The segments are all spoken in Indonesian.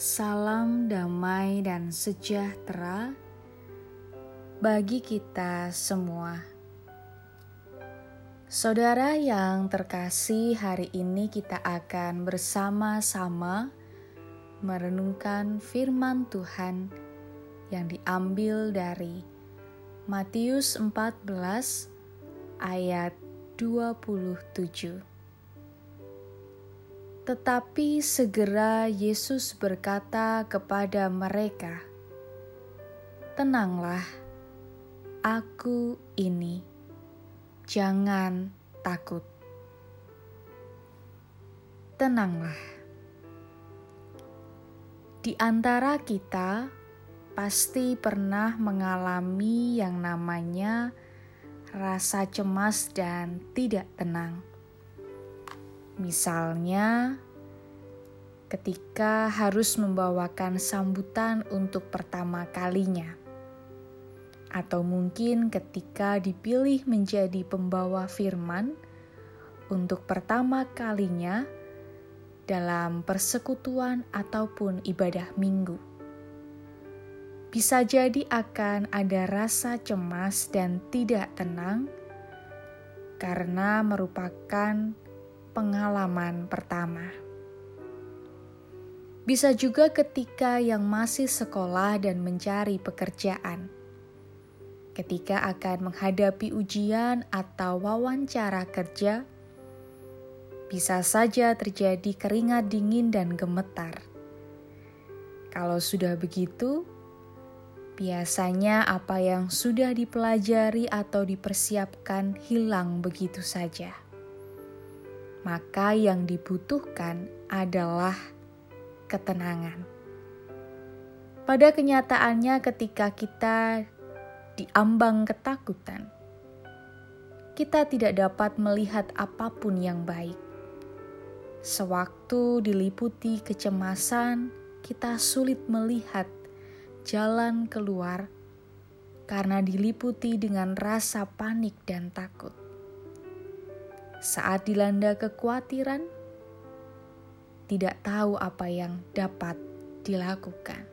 Salam damai dan sejahtera bagi kita semua. Saudara yang terkasih, hari ini kita akan bersama-sama merenungkan firman Tuhan yang diambil dari Matius 14 ayat 27. Tetapi segera Yesus berkata kepada mereka, "Tenanglah, Aku ini, jangan takut." Tenanglah, di antara kita pasti pernah mengalami yang namanya rasa cemas dan tidak tenang Misalnya, ketika harus membawakan sambutan untuk pertama kalinya, atau mungkin ketika dipilih menjadi pembawa firman untuk pertama kalinya dalam persekutuan ataupun ibadah minggu. Bisa jadi akan ada rasa cemas dan tidak tenang karena merupakan pengalaman pertama. Bisa juga ketika yang masih sekolah dan mencari pekerjaan, ketika akan menghadapi ujian atau wawancara kerja, bisa saja terjadi keringat dingin dan gemetar. Kalau sudah begitu, biasanya apa yang sudah dipelajari atau dipersiapkan hilang begitu saja maka yang dibutuhkan adalah ketenangan. Pada kenyataannya, ketika kita diambang ketakutan, kita tidak dapat melihat apa pun yang baik. Sewaktu diliputi kecemasan, kita sulit melihat jalan keluar karena diliputi dengan rasa panik dan takut saat dilanda kekhawatiran, tidak tahu apa yang dapat dilakukan.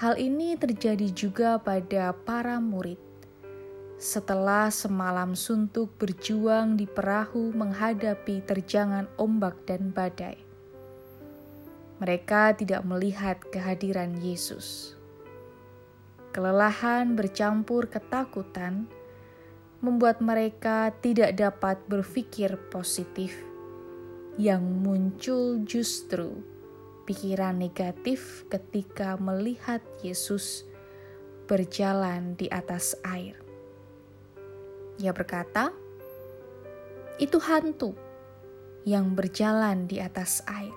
Hal ini terjadi juga pada para murid. Setelah semalam suntuk berjuang di perahu menghadapi terjangan ombak dan badai, mereka tidak melihat kehadiran Yesus. Kelelahan bercampur ketakutan membuat mereka tidak dapat berpikir positif. Yang muncul justru pikiran negatif ketika melihat Yesus berjalan di atas air. Ia berkata, "Itu hantu yang berjalan di atas air."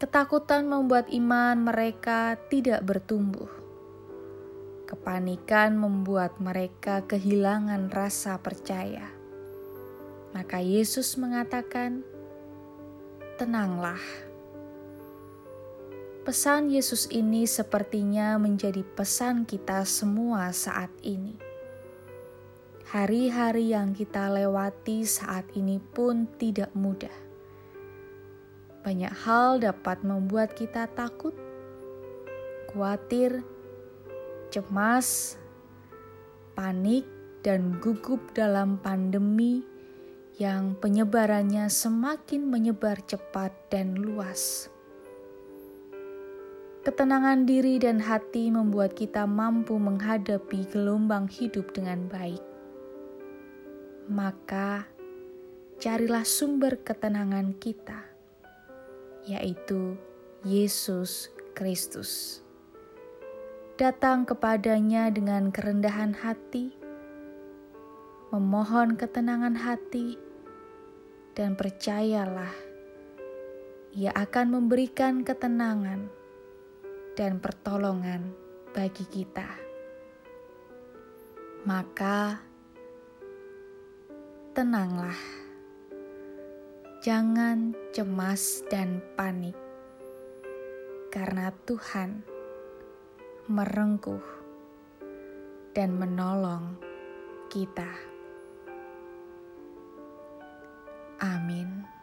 Ketakutan membuat iman mereka tidak bertumbuh Kepanikan membuat mereka kehilangan rasa percaya. Maka Yesus mengatakan, "Tenanglah." Pesan Yesus ini sepertinya menjadi pesan kita semua saat ini. Hari-hari yang kita lewati saat ini pun tidak mudah. Banyak hal dapat membuat kita takut, khawatir, cemas, panik, dan gugup dalam pandemi yang penyebarannya semakin menyebar cepat dan luas. Ketenangan diri dan hati membuat kita mampu menghadapi gelombang hidup dengan baik. Maka, carilah sumber ketenangan kita, yaitu Yesus Kristus datang kepadanya dengan kerendahan hati, memohon ketenangan hati, dan percayalah, Ia akan memberikan ketenangan dan pertolongan bagi kita. Maka, tenanglah, jangan cemas dan panik, karena Tuhan merengkuh, dan menolong kita. Amin.